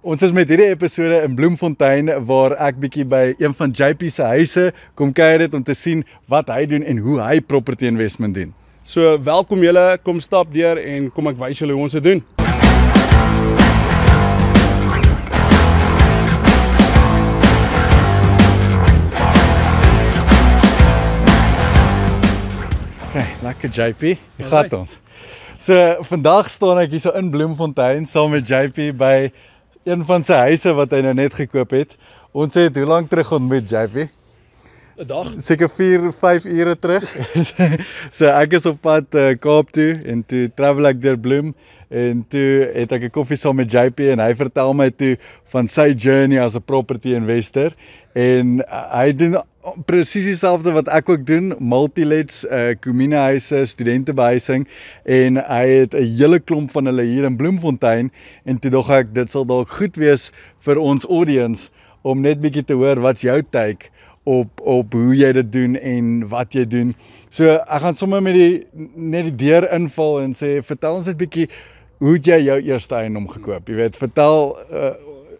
Ons is met hierdie episode in Bloemfontein waar ek bietjie by een van JP se huise kom kuier het om te sien wat hy doen en hoe hy property investment doen. So welkom julle, kom stap deur en kom ek wys julle hoe ons dit doen. OK, lekker JP. Hoe gaan ons? So vandag staan ek hier so in Bloemfontein saam met JP by een van sy huise wat hy nou net gekoop het. Ons het hoe lank terug ontmoet, JP? 'n Dag. Seker 4, 5 ure terug. so ek is op pad uh, Kaap toe en toe travel ek deur Bloem en toe het ek 'n koffie saam met JP en hy vertel my toe van sy journey as 'n property investor en uh, hy doen presies dieselfde wat ek ook doen, multilets, uh kommuniehuise, studentebehuising en hy het 'n hele klomp van hulle hier in Bloemfontein en toe dog ek dit sal dalk goed wees vir ons audience om net bietjie te hoor wat's jou take op op hoe jy dit doen en wat jy doen. So ek gaan sommer met die net die deur inval en sê vertel ons net bietjie hoe het jy jou eerste eiendom gekoop? Jy weet, vertel uh,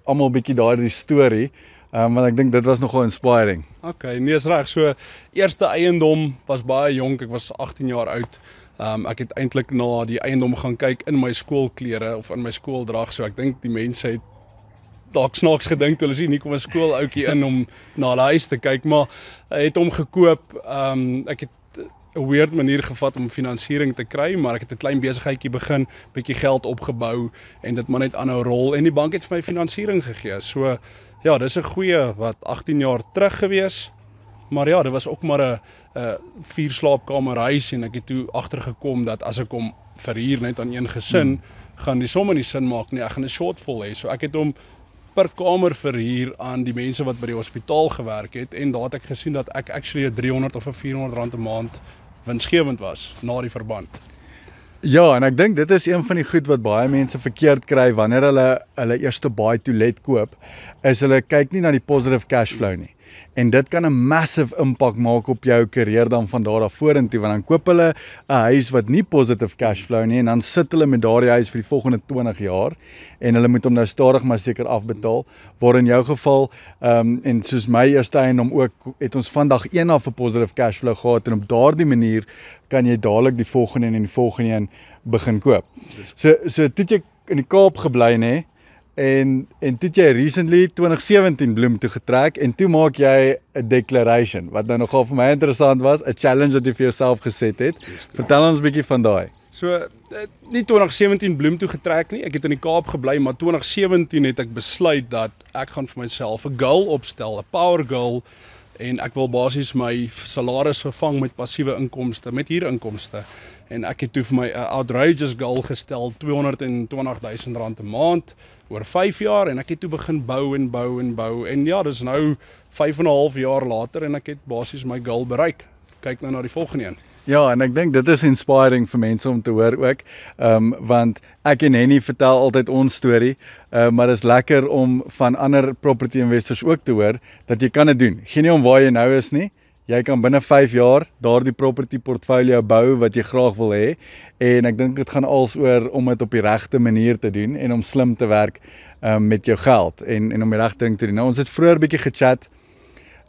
almal bietjie daardie storie. Um, want ek dink dit was nogal inspiring. Okay, nee, is reg. So eerste eiendom was baie jonk. Ek was 18 jaar oud. Um, ek het eintlik na die eiendom gaan kyk in my skoolklere of in my skooldrag. So ek dink die mense het dalk snaaks gedink toe hulle sien hier kom 'n skool ouetjie in om na hulle huis te kyk, maar het hom gekoop. Ehm um, ek het 'n weird manier gevat om finansiering te kry, maar ek het 'n klein besigheidjie begin, bietjie geld opgebou en dit maar net aanhou rol en die bank het vir my finansiering gegee. So ja, dis 'n goeie wat 18 jaar terug gewees. Maar ja, dit was ook maar 'n 'n vier slaapkamer huis en ek het toe agtergekom dat as ek hom verhuur net aan een gesin, hmm. gaan die somme nie sin maak nie. Ek gaan 'n shortfall hê. So ek het hom per kamer verhuur aan die mense wat by die hospitaal gewerk het en daar het ek gesien dat ek actually 'n 300 of 'n 400 rand 'n maand winsgewend was na die verband. Ja, en ek dink dit is een van die goed wat baie mense verkeerd kry wanneer hulle hulle eerste baie toilet koop, is hulle kyk nie na die positive cash flow nie en dit kan 'n massive impak maak op jou karier dan van daar af vorentoe want dan koop hulle 'n huis wat nie positive cash flow nie en dan sit hulle met daardie huis vir die volgende 20 jaar en hulle moet hom nou stadig maar seker afbetaal waar in jou geval ehm um, en soos my eerste eiendom ook het ons vandag een af 'n positive cash flow gehad en op daardie manier kan jy dadelik die volgende en die volgende een begin koop. So so toe jy in die Kaap gebly nê en en toe jy recently 2017 bloem toe getrek en toe maak jy 'n declaration wat nou nogal vir my interessant was, 'n challenge wat jy vir jouself geset het. Vertel ons 'n bietjie van daai. So eh, nie 2017 bloem toe getrek nie. Ek het in die Kaap gebly, maar 2017 het ek besluit dat ek gaan vir myself 'n goal opstel, 'n power goal en ek wil basies my salaris vervang met passiewe inkomste, met huurinkomste. En ek het toe vir my 'n outrageous goal gestel, 220 000 rand 'n maand oor 5 jaar en ek het toe begin bou en bou en bou en ja, dis nou 5 en 'n half jaar later en ek het basies my goal bereik. Kyk nou na die volgende een. Ja, en ek dink dit is inspiring vir mense om te hoor ook. Ehm um, want ek en Henny vertel altyd ons storie, uh, maar dit is lekker om van ander property investors ook te hoor dat jy kan dit doen. Geen nie om waar jy nou is nie, jy kan binne 5 jaar daardie property portfolio bou wat jy graag wil hê en ek dink dit gaan alsoor om dit op die regte manier te doen en om slim te werk um, met jou geld en en om die regte ding te doen. Nou ons het vroeër bietjie gechat.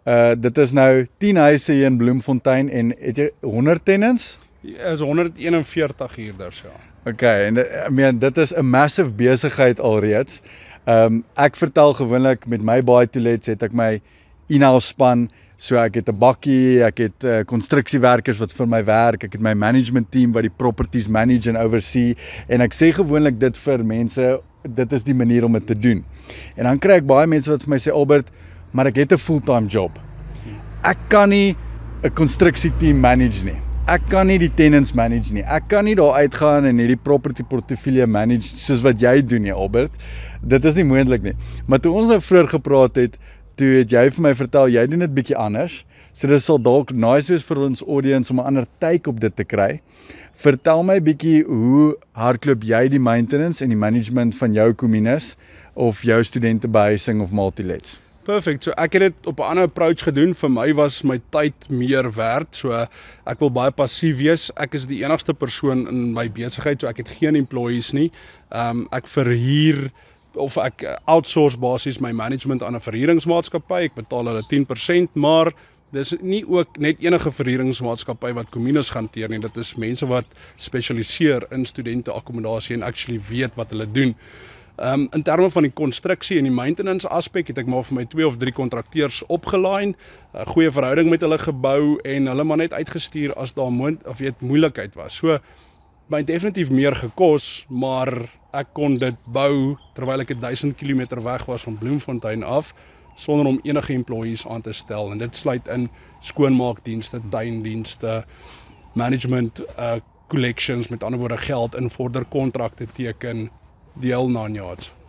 Uh dit is nou 10 huise hier in Bloemfontein en het jy 100 tenants? Is 141 huurders ja. Okay, en I mean dit is 'n massive besigheid alreeds. Um ek vertel gewoonlik met my baie toilets het ek my in-house span So ek het 'n bakkie, ek het uh, konstruksiewerkers wat vir my werk, ek het my management team wat die properties manage en oversee en ek sê gewoonlik dit vir mense, dit is die manier om dit te doen. En dan kry ek baie mense wat vir my sê Albert, maar ek het 'n fulltime job. Ek kan nie 'n konstruksieteam manage nie. Ek kan nie die tenants manage nie. Ek kan nie daar uitgaan en hierdie property portfolio manage soos wat jy doen nie, Albert. Dit is nie moontlik nie. Maar toe ons nou vroeër gepraat het, toe het jy vir my vertel jy doen dit bietjie anders. So dit sal dalk nice wees vir ons audience om 'n ander take op dit te kry. Vertel my bietjie hoe hardloop jy die maintenance en die management van jou kommunes of jou studentebehuising of multilets? Perfect. So ek het dit op 'n ander approach gedoen. Vir my was my tyd meer werd. So ek wil baie passief wees. Ek is die enigste persoon in my besigheid, so ek het geen employees nie. Ehm um, ek verhuur of ek outsource basies my management aan 'n verhuuringsmaatskappy. Ek betaal hulle 10%, maar dis nie ook net enige verhuuringsmaatskappy wat kommunes gaan hanteer nie. Dit is mense wat spesialiseer in studente akkommodasie en actually weet wat hulle doen. Ehm um, in terme van die konstruksie en die maintenance aspek het ek maar vir my 2 of 3 kontrakteurs opgelyn, 'n goeie verhouding met hulle gebou en hulle maar net uitgestuur as daar moontlik of weet moeilikheid was. So my definitief meer gekos, maar ek kon dit bou terwyl ek 1000 km weg was van Bloemfontein af sonder om enige employees aan te stel en dit sluit in skoonmaakdienste, tuindienste, management uh collections met ander woorde geld in vorder kontrakte teken heel nine yards.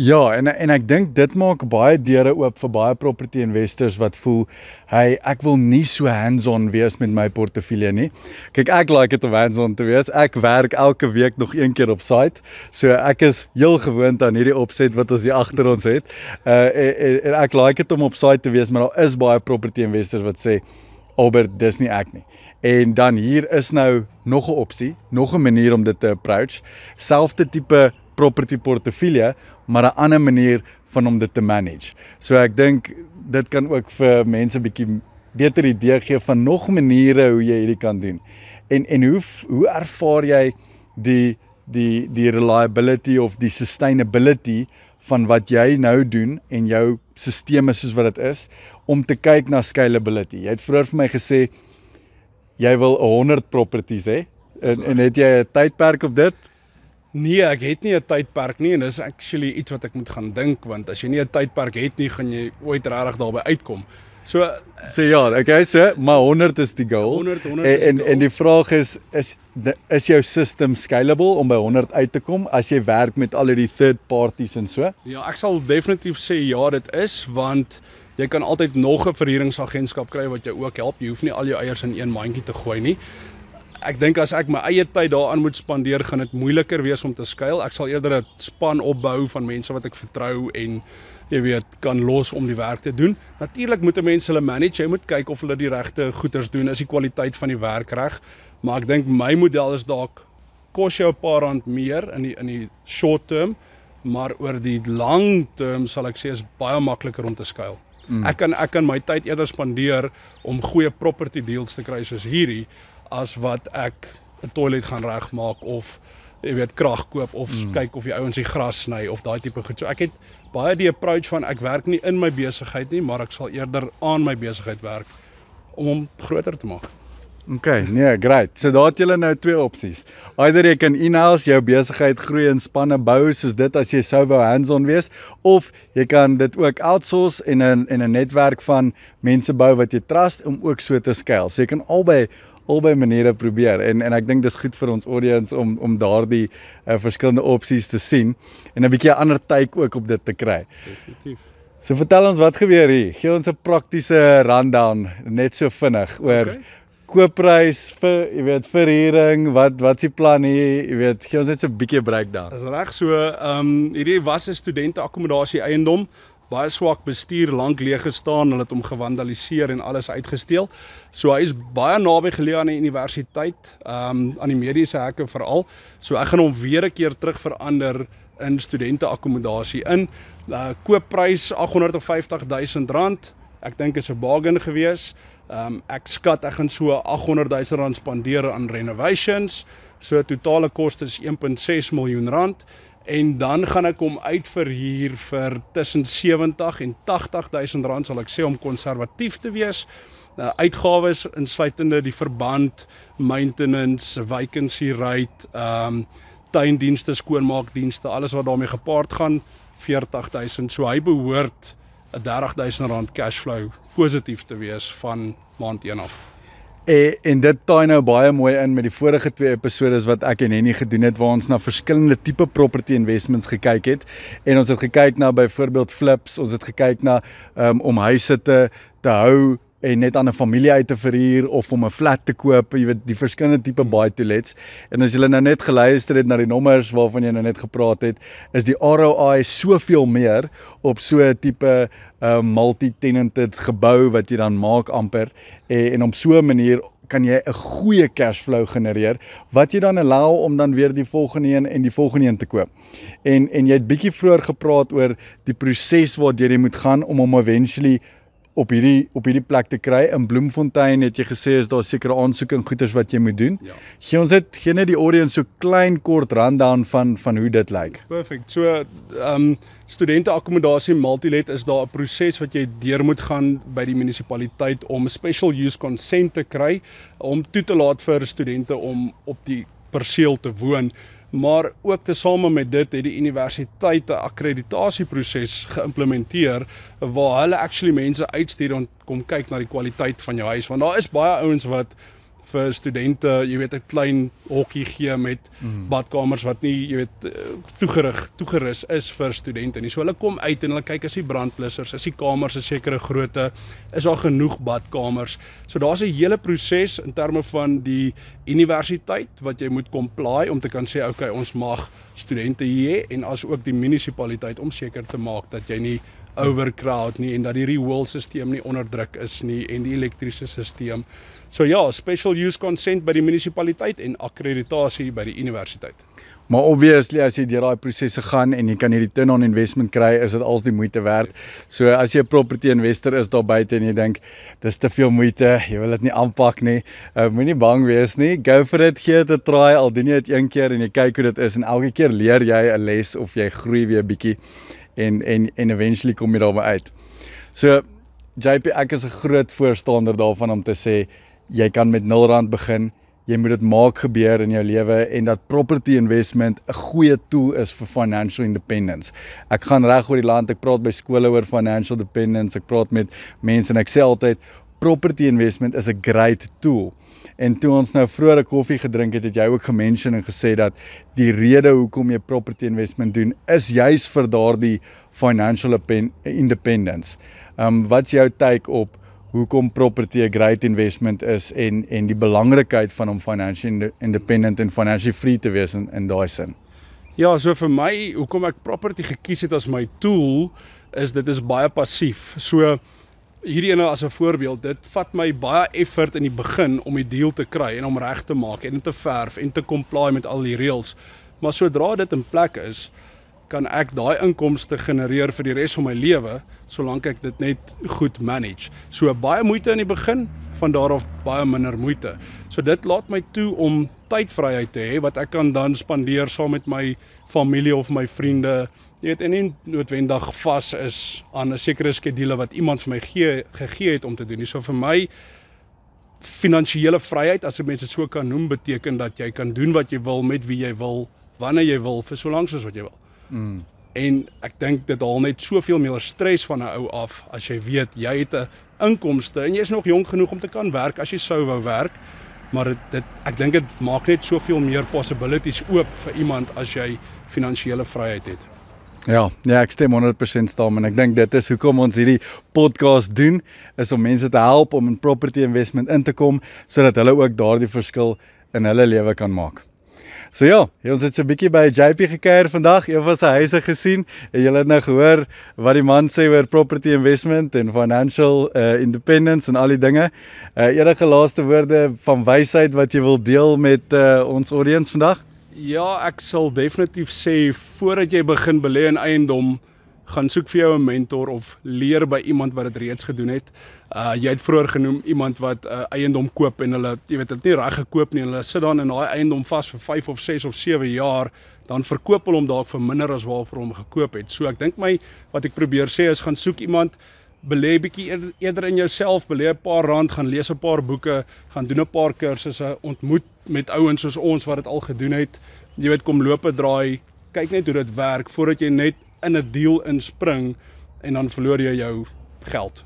Ja, en en ek dink dit maak baie deure oop vir baie property investors wat voel, "Hey, ek wil nie so hands-on wees met my portefeulje nie." Kyk, ek like dit om hands-on te wees. Ek werk elke week nog een keer op site. So ek is heel gewoond aan hierdie opset wat ons hier agter ons het. Uh en, en ek like dit om op site te wees, maar daar is baie property investors wat sê, "Albert, dis nie ek nie." En dan hier is nou nog 'n opsie, nog 'n manier om dit te approach. Selfde tipe property portefeulje, maar 'n ander manier van om dit te manage. So ek dink dit kan ook vir mense bietjie beter idee gee van nog maniere hoe jy hierdie kan doen. En en hoe hoe ervaar jy die die die reliability of die sustainability van wat jy nou doen en jou stelsels soos wat dit is om te kyk na scalability. Jy het vroeër vir my gesê jy wil 100 properties hê en en het jy 'n tydperk op dit? Nee, ek het nie 'n tydperk nie en dis actually iets wat ek moet gaan dink want as jy nie 'n tydperk het nie, gaan jy ooit regtig daarby uitkom. So sê ja, okay, so maar 100 is die goal. 100 100 en, en en die vraag is is is jou system scalable om by 100 uit te kom as jy werk met al die third parties en so? Ja, ek sal definitief sê ja, dit is want jy kan altyd nog 'n verhuuringsagentskap kry wat jou ook help. Jy hoef nie al jou eiers in een mandjie te gooi nie. Ek dink as ek my eie tyd daaraan moet spandeer, gaan dit moeiliker wees om te skuil. Ek sal eerder 'n span opbou van mense wat ek vertrou en jy weet, kan los om die werk te doen. Natuurlik moet mense hulle manage. Jy moet kyk of hulle die regte goeders doen, is die kwaliteit van die werk reg. Maar ek dink my model is dalk kos jou 'n paar rand meer in die in die short term, maar oor die lang term sal ek sê is baie makliker om te skuil. Mm. Ek kan ek kan my tyd eerder spandeer om goeie property deals te kry soos hierdie as wat ek 'n toilet gaan regmaak of jy weet krag koop of mm. kyk of die ouens die gras sny of daai tipe goed. So ek het baie die approach van ek werk nie in my besigheid nie, maar ek sal eerder aan my besigheid werk om hom groter te maak. OK, nee, great. So daar het julle nou twee opsies. Either jy kan in-house jou besigheid groei en spanne bou soos dit as jy sou wou hands-on wees of jy kan dit ook outsource en 'n en 'n netwerk van mense bou wat jy trust om ook so te skaal. So jy kan albei albei maniere probeer en en ek dink dis goed vir ons audience om om daardie uh, verskillende opsies te sien en 'n bietjie 'n ander take ook op dit te kry. Definitief. So vertel ons wat gebeur hier. Gee ons 'n praktiese rundown net so vinnig oor okay koopprys vir jy weet verhuuring, wat wat's die plan hier? Jy weet, gee ons net so 'n bietjie breakdown. Dis reg so, ehm um, hierdie was 'n studente akkommodasie eiendom, baie swak bestuur, lank leeg gestaan, hulle het hom gewandaliseer en alles uitgesteel. So hy is baie naby geleë aan die universiteit, ehm um, aan die mediese hekke veral. So ek gaan hom weer 'n keer terug verander in studente akkommodasie in. Uh koopprys 850 000 rand. Ek dink is 'n bargain geweest. Ehm um, ek skat ek gaan so 800 000 rand spandeer aan renovations. So totale koste is 1.6 miljoen rand en dan gaan ek hom uitverhuur vir tussen 70 en 80 000 rand sal ek sê om konservatief te wees. Uh, uitgawes insluitende die verband, maintenance, vacancy rate, ehm um, tuindienste, skoonmaakdienste, alles wat daarmee gepaard gaan, 40 000. So hy behoort 'n 30000 rand cashflow positief te wees van maand 1 af. En en dit taai nou baie mooi in met die vorige twee episode wat ek en Henny gedoen het waar ons na verskillende tipe property investments gekyk het. En ons het gekyk na byvoorbeeld flips, ons het gekyk na um, om huise te te hou en net aan 'n familie uit te verhuur of om 'n flat te koop, jy weet die verskillende tipe buy to lets. En as jy nou net geluister het na die nommers waarvan jy nou net gepraat het, is die ROI soveel meer op so 'n tipe 'n uh, multi-tenanted gebou wat jy dan maak amper en, en om so 'n manier kan jy 'n goeie cash flow genereer wat jy dan allow om dan weer die volgende een en die volgende een te koop. En en jy het bietjie vroeër gepraat oor die proses waardeur jy moet gaan om om eventually op hierdie op hierdie plek te kry in Bloemfontein het jy gesê is daar sekere aansoeke en goeders wat jy moet doen. Ja. Gee ons dit gee net die audience so klein kort rundown van van hoe dit lyk. Perfek. So ehm um, studente akkommodasie multilet is daar 'n proses wat jy deur moet gaan by die munisipaliteit om special use consent te kry om toe te laat vir studente om op die perseel te woon maar ook tesame met dit het die universiteit 'n akkreditasieproses geïmplementeer waar hulle actually mense uitstuur om kom kyk na die kwaliteit van jou huis. Want daar is baie ouens wat vir studente, jy weet 'n klein hokkie gee met mm. badkamers wat nie, jy weet, eh, toegerig, toegerus is vir studente nie. So hulle kom uit en hulle kyk as die brandblussers, as die kamers 'n sekere grootte, is daar genoeg badkamers. So daar's 'n hele proses in terme van die universiteit wat jy moet comply om te kan sê okay, ons mag studente hier hê en as ook die munisipaliteit om seker te maak dat jy nie overcrowd nie en dat die rewildstelsel nie onderdruk is nie en die elektriese stelsel So ja, special use consent by die munisipaliteit en akkreditasie by die universiteit. Maar obviously as jy deur daai prosesse gaan en jy kan hierdie turn on investment kry, is dit als die moeite werd. So as jy 'n property investor is daar buite en jy dink dis te veel moeite, jy wil dit nie aanpak nie, uh, moenie bang wees nie. Go for it, gee dit 'n try. Al doen jy dit een keer en jy kyk hoe dit is en elke keer leer jy 'n les of jy groei weer bietjie en en en eventually kom jy daarby uit. So JP ek is 'n groot voorstander daarvan om te sê jy kan met 0 rand begin. Jy moet dit maak gebeur in jou lewe en dat property investment 'n goeie tool is vir financial independence. Ek gaan reg oor die land, ek praat by skole oor financial independence, ek praat met mense en ek sê altyd property investment is 'n great tool. En toe ons nou vroeër koffie gedrink het, het jy ook gemention en gesê dat die rede hoekom jy property investment doen is juis vir daardie financial independence. Ehm um, wat's jou take op hoekom property 'n great investment is en en die belangrikheid van om financially independent en financially free te wees in in daai sin. Ja, so vir my, hoekom ek property gekies het as my tool is dit is baie passief. So hierdie ene as 'n voorbeeld, dit vat my baie effort in die begin om die deal te kry en om reg te maak en te verf en te comply met al die reëls. Maar sodra dit in plek is, kan ek daai inkomste genereer vir die res van my lewe solank ek dit net goed manage. So baie moeite in die begin, van daar af baie minder moeite. So dit laat my toe om tydvryheid te hê wat ek kan dan spandeer saam met my familie of my vriende. Jy weet en nie noodwendig vas is aan 'n sekere skedule wat iemand vir my gee gegee het om te doen nie. So vir my finansiële vryheid as ek mense so kan noem beteken dat jy kan doen wat jy wil met wie jy wil wanneer jy wil vir so lank soos wat jy wil. Mm. En ek dink dit haal net soveel meer stres van 'n ou af as jy weet jy het 'n inkomste en jy is nog jonk genoeg om te kan werk as jy sou wou werk. Maar dit, dit ek dink dit maak net soveel meer possibilities oop vir iemand as jy finansiële vryheid het. Ja, ja, ek stem 100% saam en ek dink dit is hoekom ons hierdie podcast doen is om mense te help om in property investment in te kom sodat hulle ook daardie verskil in hulle lewe kan maak. So ja, ons het so 'n bietjie by JP gekuier vandag, een van sy huise gesien en julle het nou gehoor wat die man sê oor property investment en financial uh, independence en al die dinge. Uh enige laaste woorde van wysheid wat jy wil deel met uh, ons audience vandag? Ja, ek sal definitief sê voordat jy begin belê in eiendom, gaan soek vir jou 'n mentor of leer by iemand wat dit reeds gedoen het. Uh jy het vroeër genoem iemand wat 'n uh, eiendom koop en hulle jy weet dit nie reg gekoop nie. Hulle sit dan in daai eiendom vas vir 5 of 6 of 7 jaar, dan verkoop hulle hom dalk vir minder as waarvoor hom gekoop het. So ek dink my wat ek probeer sê is gaan soek iemand belê bietjie eerder in jouself, belê 'n paar rand, gaan lees 'n paar boeke, gaan doen 'n paar kursusse, ontmoet met ouens soos ons wat dit al gedoen het. Jy weet kom loop 'n draai, kyk net hoe dit werk voordat jy net in 'n deal inspring en dan verloor jy jou geld.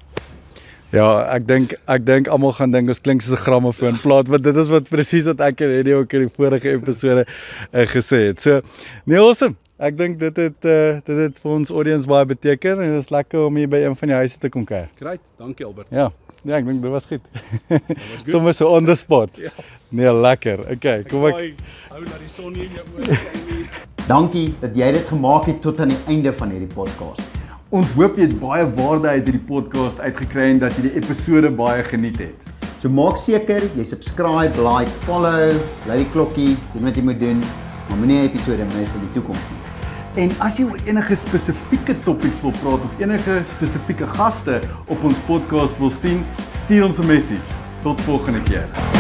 Ja, ek dink ek dink almal gaan dink ons klink soos 'n grammofoon plaat want dit is wat presies wat ek in radio ook in die vorige episode uh, gesê het. So, nee, awesome. Ek dink dit het uh, dit het vir ons audience baie beteken en dit is lekker om hier by een van die huise te kom kuier. Great, dankie Albert. Ja. Ja, ek dink dit was goed. Sommige so on the spot. ja. Nee, lekker. Okay, kom ek hou na die son hier in jou oë skyn. Dankie dat jy dit gemaak het tot aan die einde van hierdie podcast. Ons hoop jy het baie waarde uit hierdie podcast uitgekry en dat jy die episode baie geniet het. So maak seker jy subscribe, like, follow, lui die klokkie, doen wat jy moet doen, maar moenie 'n episode mis in die toekoms nie. En as jy oor enige spesifieke topics wil praat of enige spesifieke gaste op ons podcast wil sien, stuur ons 'n message. Tot volgende keer.